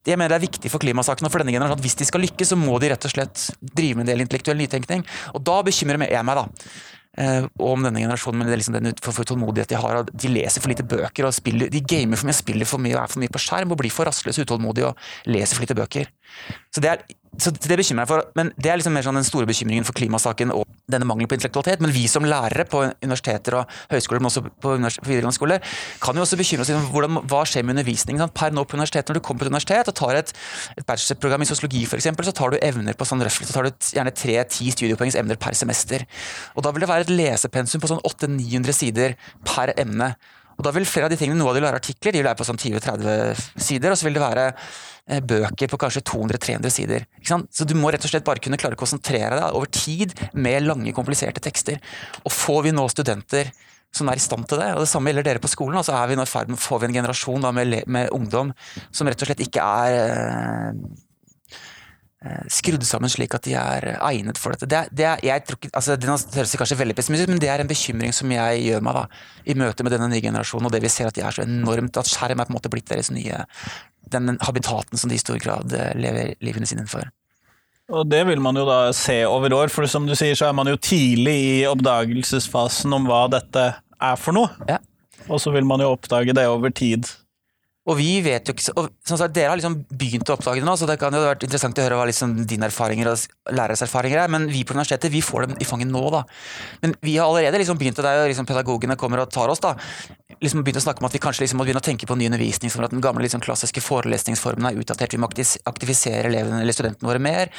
jeg mener det er viktig for klimasaken og for denne generasjonen at hvis de skal lykkes, så må de rett og slett drive med en del intellektuell nytenkning. Og da bekymrer jeg meg, da. Uh, om denne generasjonen, men det er liksom den for, for tålmodighet de har. De leser for lite bøker, og spiller, de gamer for mye, spiller for mye og er for mye på skjerm og blir for rastløse utålmodige og leser for lite bøker. Så det, er, så det bekymrer meg for, men det er liksom mer sånn den store bekymringen for klimasaken og denne mangelen på intellektualitet. Men vi som lærere på universiteter og høyskoler, men også på, videregående skole, kan jo også bekymre oss om hvordan, hva skjer med undervisningen. Sant? Per nå på universitetet, Når du kommer på et universitet og tar et, et bachelorprogram i sosiologi f.eks., så tar du evner på sånn røffelig, så tar du gjerne tre-ti studiepoengs emner per semester. Og Da vil det være et lesepensum på sånn 800-900 sider per emne. Og da vil flere av de tingene, Noe av de lærer artikler, de vil være på sånn 20-30 sider, og så vil det være eh, bøker på kanskje 200-300 sider. Så du må rett og slett bare kunne klare å konsentrere deg over tid med lange, kompliserte tekster. Og får vi nå studenter som er i stand til det, og det samme gjelder dere på skolen, altså er vi nå i med får vi en generasjon da, med, med, ungdom som rett og slett ikke er Eh, skrudd sammen slik at de er egnet for dette. Det, det, jeg tror ikke, altså, det høres kanskje veldig pessimistisk men det er en bekymring som jeg gjør meg da, i møte med denne nye generasjonen, og det vi ser at de er så enormt, at skjerm er på en måte blitt deres nye den habitaten som de i stor grad eh, lever livene sine innenfor. Og det vil man jo da se over år, for som du sier så er man jo tidlig i oppdagelsesfasen om hva dette er for noe. Ja. Og så vil man jo oppdage det over tid. Og vi vet jo ikke, og, sånn sagt, Dere har liksom begynt å oppdage det nå, så det kan jo vært interessant å høre hva liksom dine erfaringer og læreres erfaringer er. Men vi på universitetet vi får dem i fanget nå. da. Men vi har allerede liksom begynt, og det er jo liksom pedagogene kommer og tar oss, da, liksom begynt å snakke om at vi kanskje liksom må begynne å tenke på ny undervisning. Sånn at den gamle liksom klassiske forelesningsformen er utdatert. Vi må aktivisere elevene eller studentene våre mer.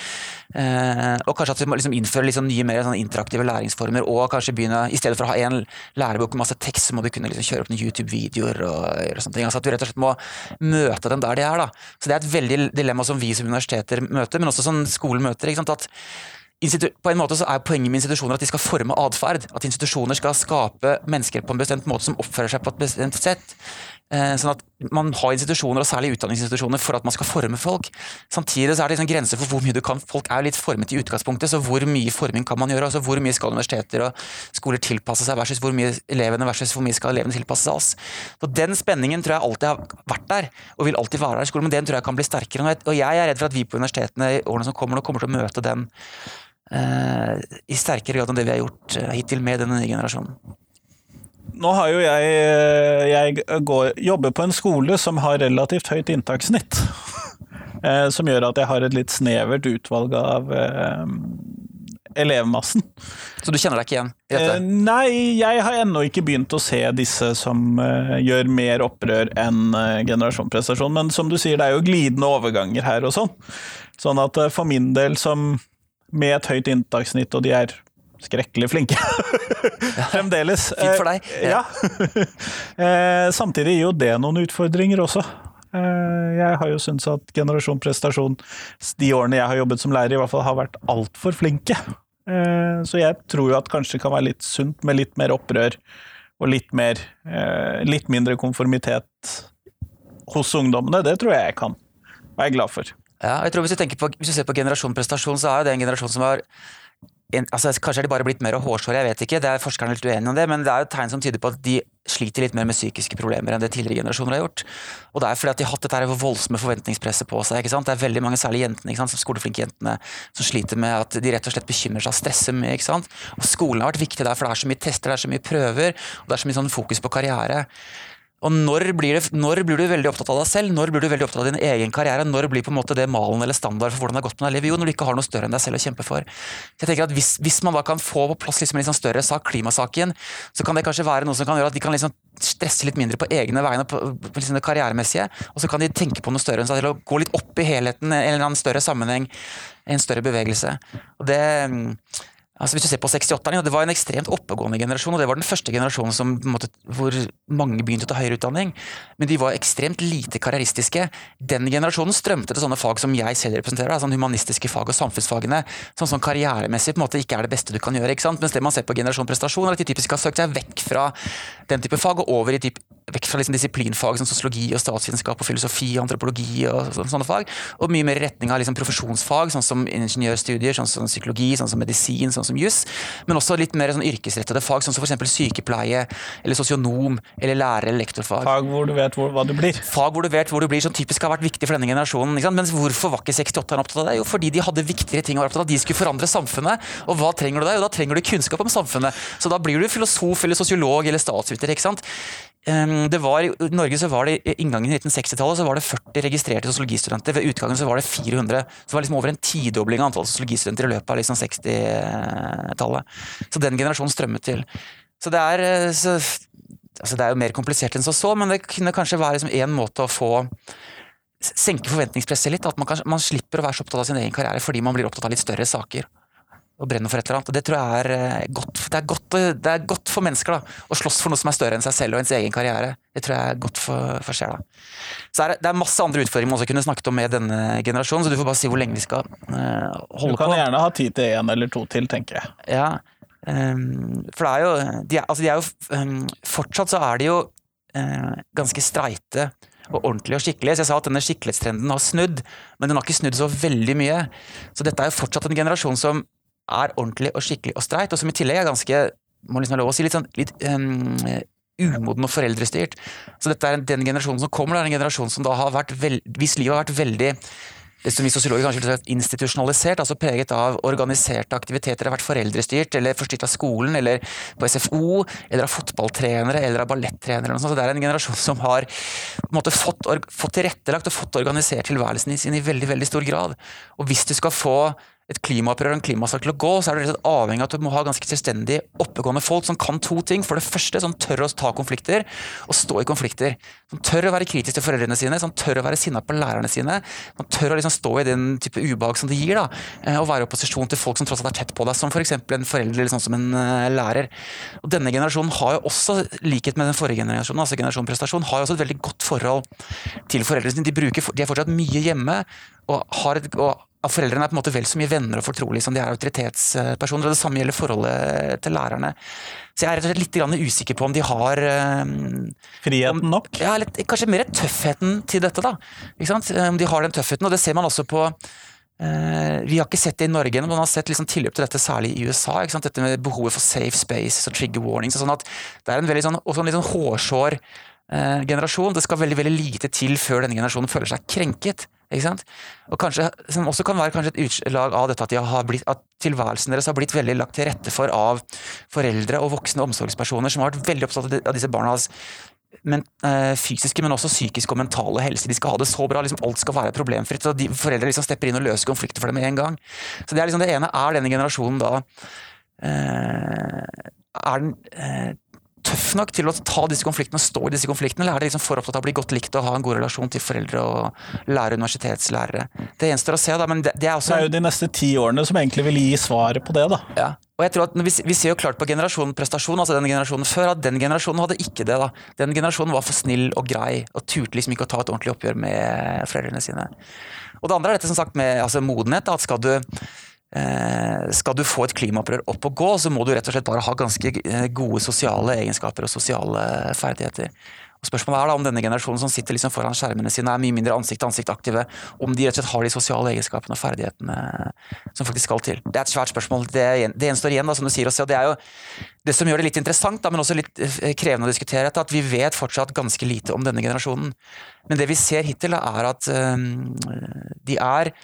Eh, og kanskje at vi må liksom innføre liksom nye mer sånn interaktive læringsformer. Og kanskje begynne, i stedet for å ha én lærebok med masse tekst, så må vi kunne liksom kjøre opp noen YouTube-videoer og gjøre sånne ting. Altså at vi rett og slett må møte dem der de er. Da. Så Det er et veldig dilemma som vi som universiteter møter, men også som skolen møter. At på en måte så er Poenget med institusjoner at de skal forme atferd. At institusjoner skal skape mennesker på en bestemt måte som oppfører seg på et bestemt sett. Eh, sånn at Man har institusjoner, og særlig utdanningsinstitusjoner, for at man skal forme folk. Samtidig så er det liksom grenser for hvor mye du kan. Folk er litt formet i utgangspunktet, så hvor mye forming kan man gjøre? altså Hvor mye skal universiteter og skoler tilpasse seg, versus hvor mye elevene versus hvor mye skal elevene tilpasse seg oss? Så Den spenningen tror jeg alltid har vært der, og vil alltid være der i skolen, men den tror jeg kan bli sterkere. Og jeg er redd for at vi på universitetene i årene som kommer, nå kommer til å møte den uh, i sterkere grad enn det vi har gjort uh, hittil med denne nye generasjonen. Nå har jo jeg, eh, jeg går, jobber på en skole som har relativt høyt inntakssnitt. Eh, som gjør at jeg har et litt snevert utvalg av eh, elevmassen. Så du kjenner deg ikke igjen i dette? Eh, nei, jeg har ennå ikke begynt å se disse som eh, gjør mer opprør enn generasjonprestasjon. Men som du sier, det er jo glidende overganger her og sånn. Sånn at for min del, som med et høyt inntakssnitt, og de er skrekkelig flinke. Fremdeles. Fint for deg. Eh, ja. Eh, samtidig gir jo det noen utfordringer også. Eh, jeg har jo syntes at Generasjon prestasjon, de årene jeg har jobbet som lærer, i hvert fall har vært altfor flinke. Så jeg tror jo at kanskje det kan være litt sunt med litt mer opprør og litt, mer, litt mindre konformitet hos ungdommene. Det tror jeg jeg kan være glad for. Ja, jeg tror hvis du, på, hvis du ser på generasjon prestasjon, så er det en generasjon som har altså, Kanskje er de bare blitt mer hårsåre, jeg vet ikke. det er Forskerne litt uenige om det, men det er jo tegn som tyder på at de sliter litt mer med psykiske problemer enn det tidligere generasjoner har gjort. Og det er fordi at de har hatt dette voldsomme forventningspresset på seg. ikke sant? Det er veldig mange, særlig jentene, ikke sant? skoleflinke jentene, som sliter med at de rett og slett bekymrer seg og stresser mye. ikke sant? Og skolen har vært viktig der, for det er så mye tester, det er så mye prøver, og det er så mye sånn fokus på karriere. Og når blir, det, når blir, du veldig opptatt av deg selv? Når blir du veldig opptatt av din egen karriere? Når blir på en måte det malen eller standard for hvordan det har gått med deg livet? Jo, når du ikke har noe større enn deg selv å kjempe for. Så jeg tenker at Hvis, hvis man da kan få på plass liksom en liksom større sak, klimasaken, så kan det kanskje være noe som kan gjøre at de kan liksom stresse litt mindre på egne vegne, på, på liksom det karrieremessige, og så kan de tenke på noe større enn seg selv og gå litt opp i helheten, en eller annen større sammenheng, en større bevegelse. Og det Altså hvis du ser på 68-erne, Det var en ekstremt oppegående generasjon. og Det var den første generasjonen som, måte, hvor mange begynte å ta høyere utdanning. Men de var ekstremt lite karrieristiske. Den generasjonen strømte til sånne fag som jeg selv representerer. sånn humanistiske fag og samfunnsfagene. Som sånn karrieremessig på en måte ikke er det beste du kan gjøre. ikke sant? Mens det man ser på generasjon prestasjon, er at de typisk har søkt seg vekk fra den type fag og over i typ, vekk fra liksom disiplinfag som sosiologi og statsvitenskap og filosofi og antropologi og sånne fag. Og mye mer i retning av liksom profesjonsfag, sånn som ingeniørstudier, sånn som psykologi, sånn som medisin. sånn som juss, men også litt mer sånn yrkesrettede fag, sånn som f.eks. sykepleie, eller sosionom, eller lærer- eller lektorfag. Fag hvor du vet hvor, hva du blir. Fag hvor du vet hvor du blir, som typisk har vært viktig for denne generasjonen. Men hvorfor var ikke 68-erne opptatt av det? Jo, fordi de hadde viktigere ting å være opptatt av. De skulle forandre samfunnet. Og hva trenger du da? Jo, da trenger du kunnskap om samfunnet. Så da blir du filosof eller sosiolog eller statsviter. ikke sant? Det var, I Norge så var det inngangen i 1960-tallet så var det 40 registrerte sosiologistudenter. Ved utgangen så var det 400. Så det var liksom over en tidobling av antall sosiologistudenter i løpet av liksom 60-tallet. Så den generasjonen strømmet til. Så det er, eh, så, altså det er jo mer komplisert enn så så, men det kunne kanskje være liksom en måte å få senke forventningspresset litt. At man, kan, man slipper å være så opptatt av sin egen karriere fordi man blir opptatt av litt større saker og brenner for et eller annet. Og det tror jeg er eh, godt. Det er godt, det er godt for mennesker da, å slåss for noe som er større enn seg selv og ens egen karriere. Det tror jeg er godt for, for sjela. Så er det, det, er masse andre utfordringer man også kunne snakket om med denne generasjonen, så du får bare si hvor lenge vi skal uh, holde på. Du kan på. gjerne ha tid til én eller to til, tenker jeg. Ja, um, for det er jo de er, altså de er jo um, Fortsatt så er de jo uh, ganske streite og ordentlig og skikkelig. Så jeg sa at denne skikkelighetstrenden har snudd, men den har ikke snudd så veldig mye. Så dette er jo fortsatt en generasjon som er ordentlig og skikkelig og streit, og som i tillegg er ganske må liksom ha lov å si, litt sånn litt, um, umoden og foreldrestyrt. Så dette er den generasjonen som kommer, det er en generasjon som da har vært veld, hvis livet har vært veldig det som vi sosiologer kanskje vil si institusjonalisert, altså preget av organiserte aktiviteter, har vært foreldrestyrt eller forstyrt av skolen eller på SFO, eller av fotballtrenere eller av ballettrenere. Så det er en generasjon som har på en måte, fått, fått tilrettelagt og fått organisert tilværelsen sin i veldig, veldig stor grad. Og hvis du skal få et klimaopprør og en klimasak til å gå, så er du avhengig av at du må ha ganske selvstendig, oppegående folk som kan to ting. For det første, som tør å ta konflikter og stå i konflikter. Som tør å være kritisk til foreldrene sine, som tør å være sinna på lærerne sine. Som tør å liksom stå i den type ubehag som det gir, da, eh, og være i opposisjon til folk som tross alt er tett på deg, som f.eks. en forelder eller sånn som en uh, lærer. Og Denne generasjonen har jo også, likhet med den forrige generasjonen, altså generasjon prestasjon, har jo også et veldig godt forhold til foreldrene sine. De, bruker, de er fortsatt mye hjemme og har et og at foreldrene er på en måte vel så mye venner og fortrolige som de er autoritetspersoner. og Det samme gjelder forholdet til lærerne. Så jeg er rett og slett litt usikker på om de har um, Friheten nok? Ja, litt, kanskje mer tøffheten til dette, da. Om de har den tøffheten, og det ser man også på uh, vi har ikke sett det i Norge, men man har sett liksom tilløp til dette særlig i USA. Dette med behovet for safe space og trigger warnings. og sånn at Det er en veldig sånn, også en litt sånn hårsår eh, generasjon. Det skal veldig veldig lite til før denne generasjonen føler seg krenket. Ikke sant? Og kanskje, Som også kan være et utslag av dette at, blitt, at, tilværelsen deres har blitt veldig lagt til rette for av foreldre og voksne omsorgspersoner som har vært veldig opptatt av disse barnas men, øh, fysiske, men også psykiske og mentale helse. De skal ha det så bra, liksom alt skal være problemfritt. og de, Foreldre liksom stepper inn og løser konflikter for dem med en gang. Så Det er liksom det ene er denne generasjonen da øh, er den øh, tøff nok til å ta disse konfliktene og stå i disse konfliktene, eller er det liksom for opptatt av å bli godt likt og ha en god relasjon til foreldre og lære universitetslærere? Det gjenstår å se, da, men det, det, er også Det er jo de neste ti årene som egentlig vil gi svaret på det, da. Ja. Og jeg tror at vi, vi ser jo klart på generasjonen prestasjon, altså den generasjonen før, at den generasjonen hadde ikke det. da. Den generasjonen var for snill og grei og turte liksom ikke å ta et ordentlig oppgjør med foreldrene sine. Og det andre er dette som sagt med altså, modenhet. da, at skal du skal du få et klimaopprør opp og gå, så må du rett og slett bare ha ganske eh, gode sosiale egenskaper og sosiale ferdigheter. Og Spørsmålet er da om denne generasjonen som sitter liksom foran skjermene sine, er mye mindre ansikt-til-ansikt-aktive, om de rett og slett har de sosiale egenskapene og ferdighetene som faktisk skal til. Det er et svært spørsmål. Det, gjenstår igjen, da, som du sier. Også, og det er jo det som gjør det litt interessant, da, men også litt eh, krevende å diskutere, at vi vet fortsatt ganske lite om denne generasjonen. Men det vi ser hittil, da, er at de er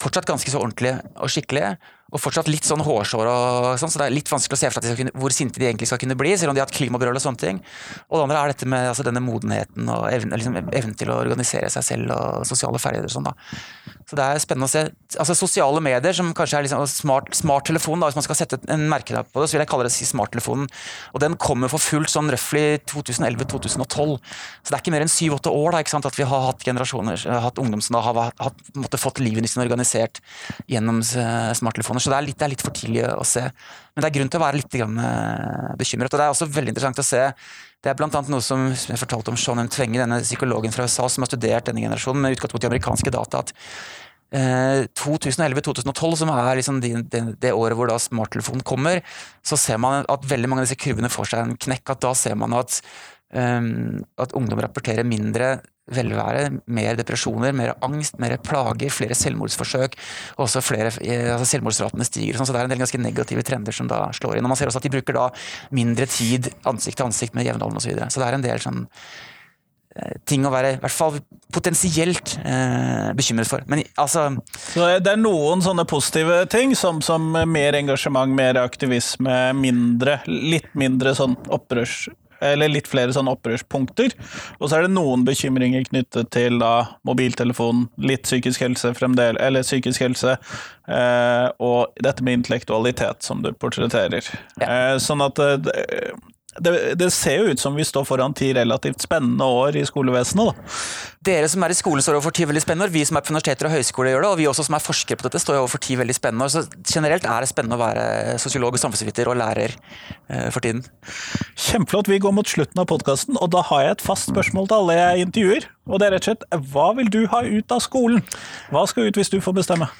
fortsatt ganske så ordentlige og skikkelige og fortsatt litt sånn hårsår og sånn, så det er litt vanskelig å se for seg hvor sinte de egentlig skal kunne bli, selv om de har hatt klimabrøl og sånne ting. Og det andre er dette med altså, denne modenheten og evnen, liksom, evnen, til å organisere seg selv og sosiale ferdigheter og sånn, da. Så det er spennende å se. Altså Sosiale medier, som kanskje er liksom smart, smarttelefon, hvis man skal sette en merkelapp på det, så vil jeg kalle det smarttelefonen. Og den kommer for fullt sånn røftlig 2011-2012. Så det er ikke mer enn syv-åtte år da, ikke sant, at vi har hatt generasjoner, hatt ungdom som da har, har måtte fått livene sine organisert gjennom eh, smarttelefoner. Så det er, litt, det er litt for tidlig å se. Men det er grunn til å være litt eh, bekymret. Og det er også veldig interessant å se det er bl.a. noe som, jeg fortalte om Sean Tvenge, denne psykologen fra USA som har studert denne generasjonen med utgangspunkt i amerikanske data. at eh, 2011-2012, som er liksom det, det, det, året hvor da smarttelefonen kommer, så ser man at veldig mange av disse kurvene får seg en knekk. at Da ser man at, at ungdom rapporterer mindre velvære, mer depresjoner, mer angst, mer plager, flere selvmordsforsøk. og også flere, eh, altså Selvmordsratene stiger, sånn, så det er en del ganske negative trender som da slår inn. og Man ser også at de bruker da mindre tid ansikt til ansikt med jevnaldrende osv. Så, videre. så det er en del sånn eh, ting å være i hvert fall potensielt eh, bekymret for. Men altså Så Det er noen sånne positive ting, som, som mer engasjement, mer aktivisme, mindre, litt mindre sånn opprørs eller litt flere sånne opprørspunkter. Og så er det noen bekymringer knyttet til da mobiltelefon, litt psykisk helse fremdeles, eller psykisk helse, eh, og dette med intellektualitet, som du portretterer. Ja. Eh, sånn at eh, det, det, ser jo ut som vi står foran ti relativt spennende år i skolevesenet. da. Dere som er i skolen står overfor ti veldig spennende år, vi som er på universiteter og høyskoler gjør det, og vi også som er forskere på dette står overfor ti veldig spennende år. Så generelt er det spennende å være sosiolog og samfunnsviter og lærer eh, for tiden. Kjempeflott. Vi går mot slutten av podkasten, og da har jeg et fast spørsmål til alle jeg intervjuer. Og det er rett og slett hva vil du ha ut av skolen? Hva skal ut hvis du får bestemme?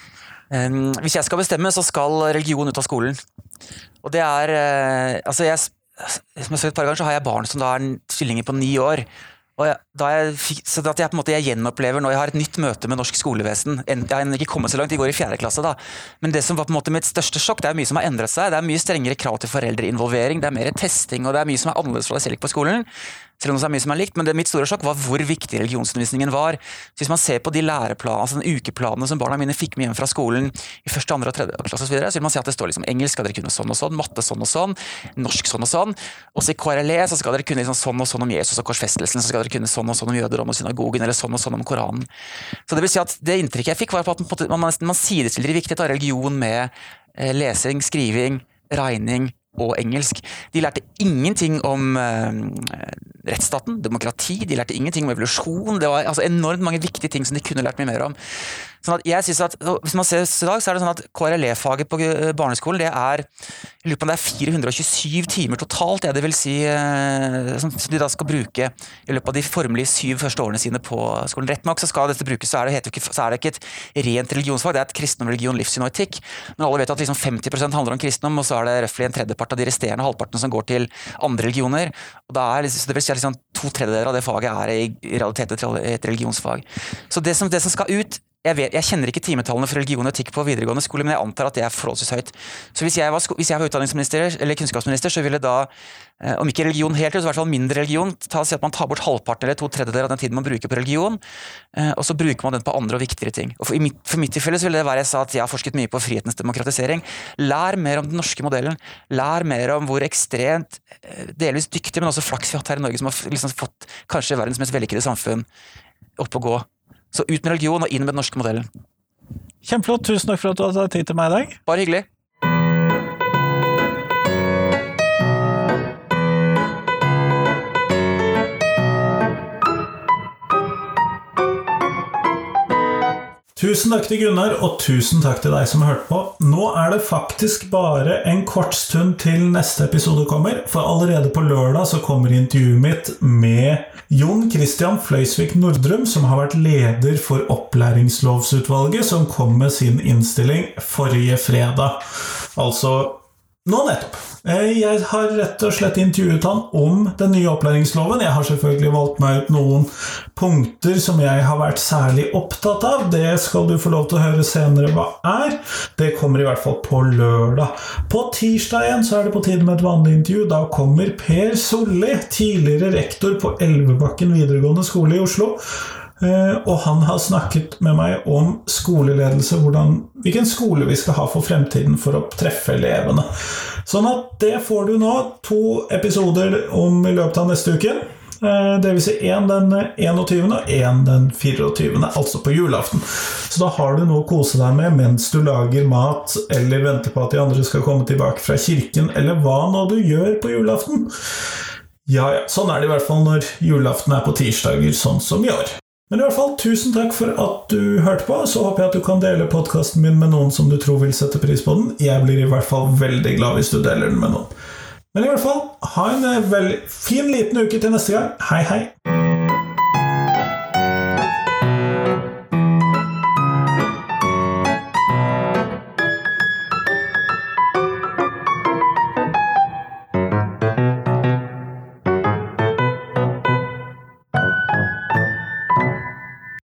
Hvis jeg skal bestemme, så skal religion ut av skolen. Og det er uh, Altså, jeg som jeg sa et par ganger, så har jeg barn som da er tvillinger på ni år. Og jeg, jeg, så at jeg på en måte jeg gjenopplever når jeg har et nytt møte med norsk skolevesen Jeg har ikke kommet så langt, de går i fjerde klasse, da. Men det som var på en måte mitt største sjokk, det er mye som har endret seg. Det er mye strengere krav til foreldreinvolvering, det er mer testing, og det er mye som er annerledes fra det selv på skolen. Selv om det er mye som er likt, men det Mitt store sjokk var hvor viktig religionsundervisningen var. Så Hvis man ser på de læreplanene, altså den ukeplanene som barna mine fikk med hjem fra skolen i første, andre og tredje klasse, osv., så, så vil man se at det står liksom engelsk skal dere kunne sånn og sånn, matte sånn og sånn, norsk sånn og sånn. Også i KRLE så skal dere kunne liksom sånn og sånn om Jesus og korsfestelsen, så skal dere kunne sånn og sånn om jødedom og synagogen, eller sånn og sånn om Koranen. Så det vil si at det inntrykket jeg fikk, var på at man, man, man sidestiller viktigheten av religion med eh, lesing, skriving, regning og engelsk. De lærte ingenting om eh, rettsstaten, demokrati, de lærte ingenting om evolusjon. Det var altså, enormt mange viktige ting som de kunne lært mye mer om. Sånn at jeg synes at, Hvis man ser i dag, så er det sånn at KRLE-faget på eh, barneskolen det er jeg lurer på om det er 427 timer totalt, det, det vil si, eh, som de da skal bruke i løpet av de formelige syv første årene sine på skolen. Rett nok så skal dette brukes, så er det, ikke, så er det ikke et rent religionsfag, det er et kristendom, religion, livssyn og etikk. Men alle vet at liksom 50% handler om kristendom, og så er det røftlig en tredjepart av de resterende halvpartene som går til andre religioner. Og da er, så det vil si at liksom To tredjedeler av det faget er i realiteten et religionsfag. Så det som, det som skal ut, jeg, vet, jeg, kjenner ikke timetallene for religion og etikk på videregående skole, men jeg antar at det er forholdsvis høyt. Så hvis jeg var, hvis jeg var utdanningsminister eller kunnskapsminister, så ville da, eh, om ikke religion helt så i hvert fall mindre religion, ta si at man tar bort halvparten eller to tredjedeler av den tiden man bruker på religion, eh, og så bruker man den på andre og viktigere ting. Og for, mitt, for mitt tilfelle så ville det være jeg sa at jeg har forsket mye på frihetens demokratisering. Lær mer om den norske modellen. Lær mer om hvor ekstremt, eh, delvis dyktig, men også flaks vi har hatt her i Norge, som har liksom fått kanskje verdens mest vellykkede samfunn opp å gå. Så ut med religion og inn med den norske modellen. Kjempeflott. Tusen takk for at du hadde tid til meg i dag. Bare hyggelig. Tusen takk til Gunnar, og tusen takk til deg som hørte på. Nå er det faktisk bare en kort stund til neste episode kommer, for allerede på lørdag så kommer intervjuet mitt med Jon Christian Fløysvik Nordrum, som har vært leder for Opplæringslovsutvalget, som kom med sin innstilling forrige fredag. Altså Nå nettopp. Eh, jeg har rett og slett intervjuet han om den nye opplæringsloven. Jeg har selvfølgelig valgt meg ut noen punkter som jeg har vært særlig opptatt av. Det skal du få lov til å høre senere hva er. Det kommer i hvert fall på lørdag. På tirsdag igjen så er det på tide med et vanlig intervju. Da kommer Per Solli, tidligere rektor på Elvebakken videregående skole i Oslo. Eh, og han har snakket med meg om skoleledelse, hvordan, hvilken skole vi skal ha for fremtiden for å treffe elevene. Sånn at det får du nå. To episoder om i løpet av neste uke. Eh, det vil si én den 21. og én den 24., altså på julaften. Så da har du noe å kose deg med mens du lager mat, eller venter på at de andre skal komme tilbake fra kirken, eller hva nå du gjør på julaften. Ja, ja, sånn er det i hvert fall når julaften er på tirsdager, sånn som i år. Men i hvert fall, tusen takk for at du hørte på. Så håper jeg at du kan dele podkasten min med noen som du tror vil sette pris på den. Jeg blir i hvert fall veldig glad hvis du deler den med noen. Men i hvert fall, ha en veldig fin liten uke til neste gang. Hei, hei!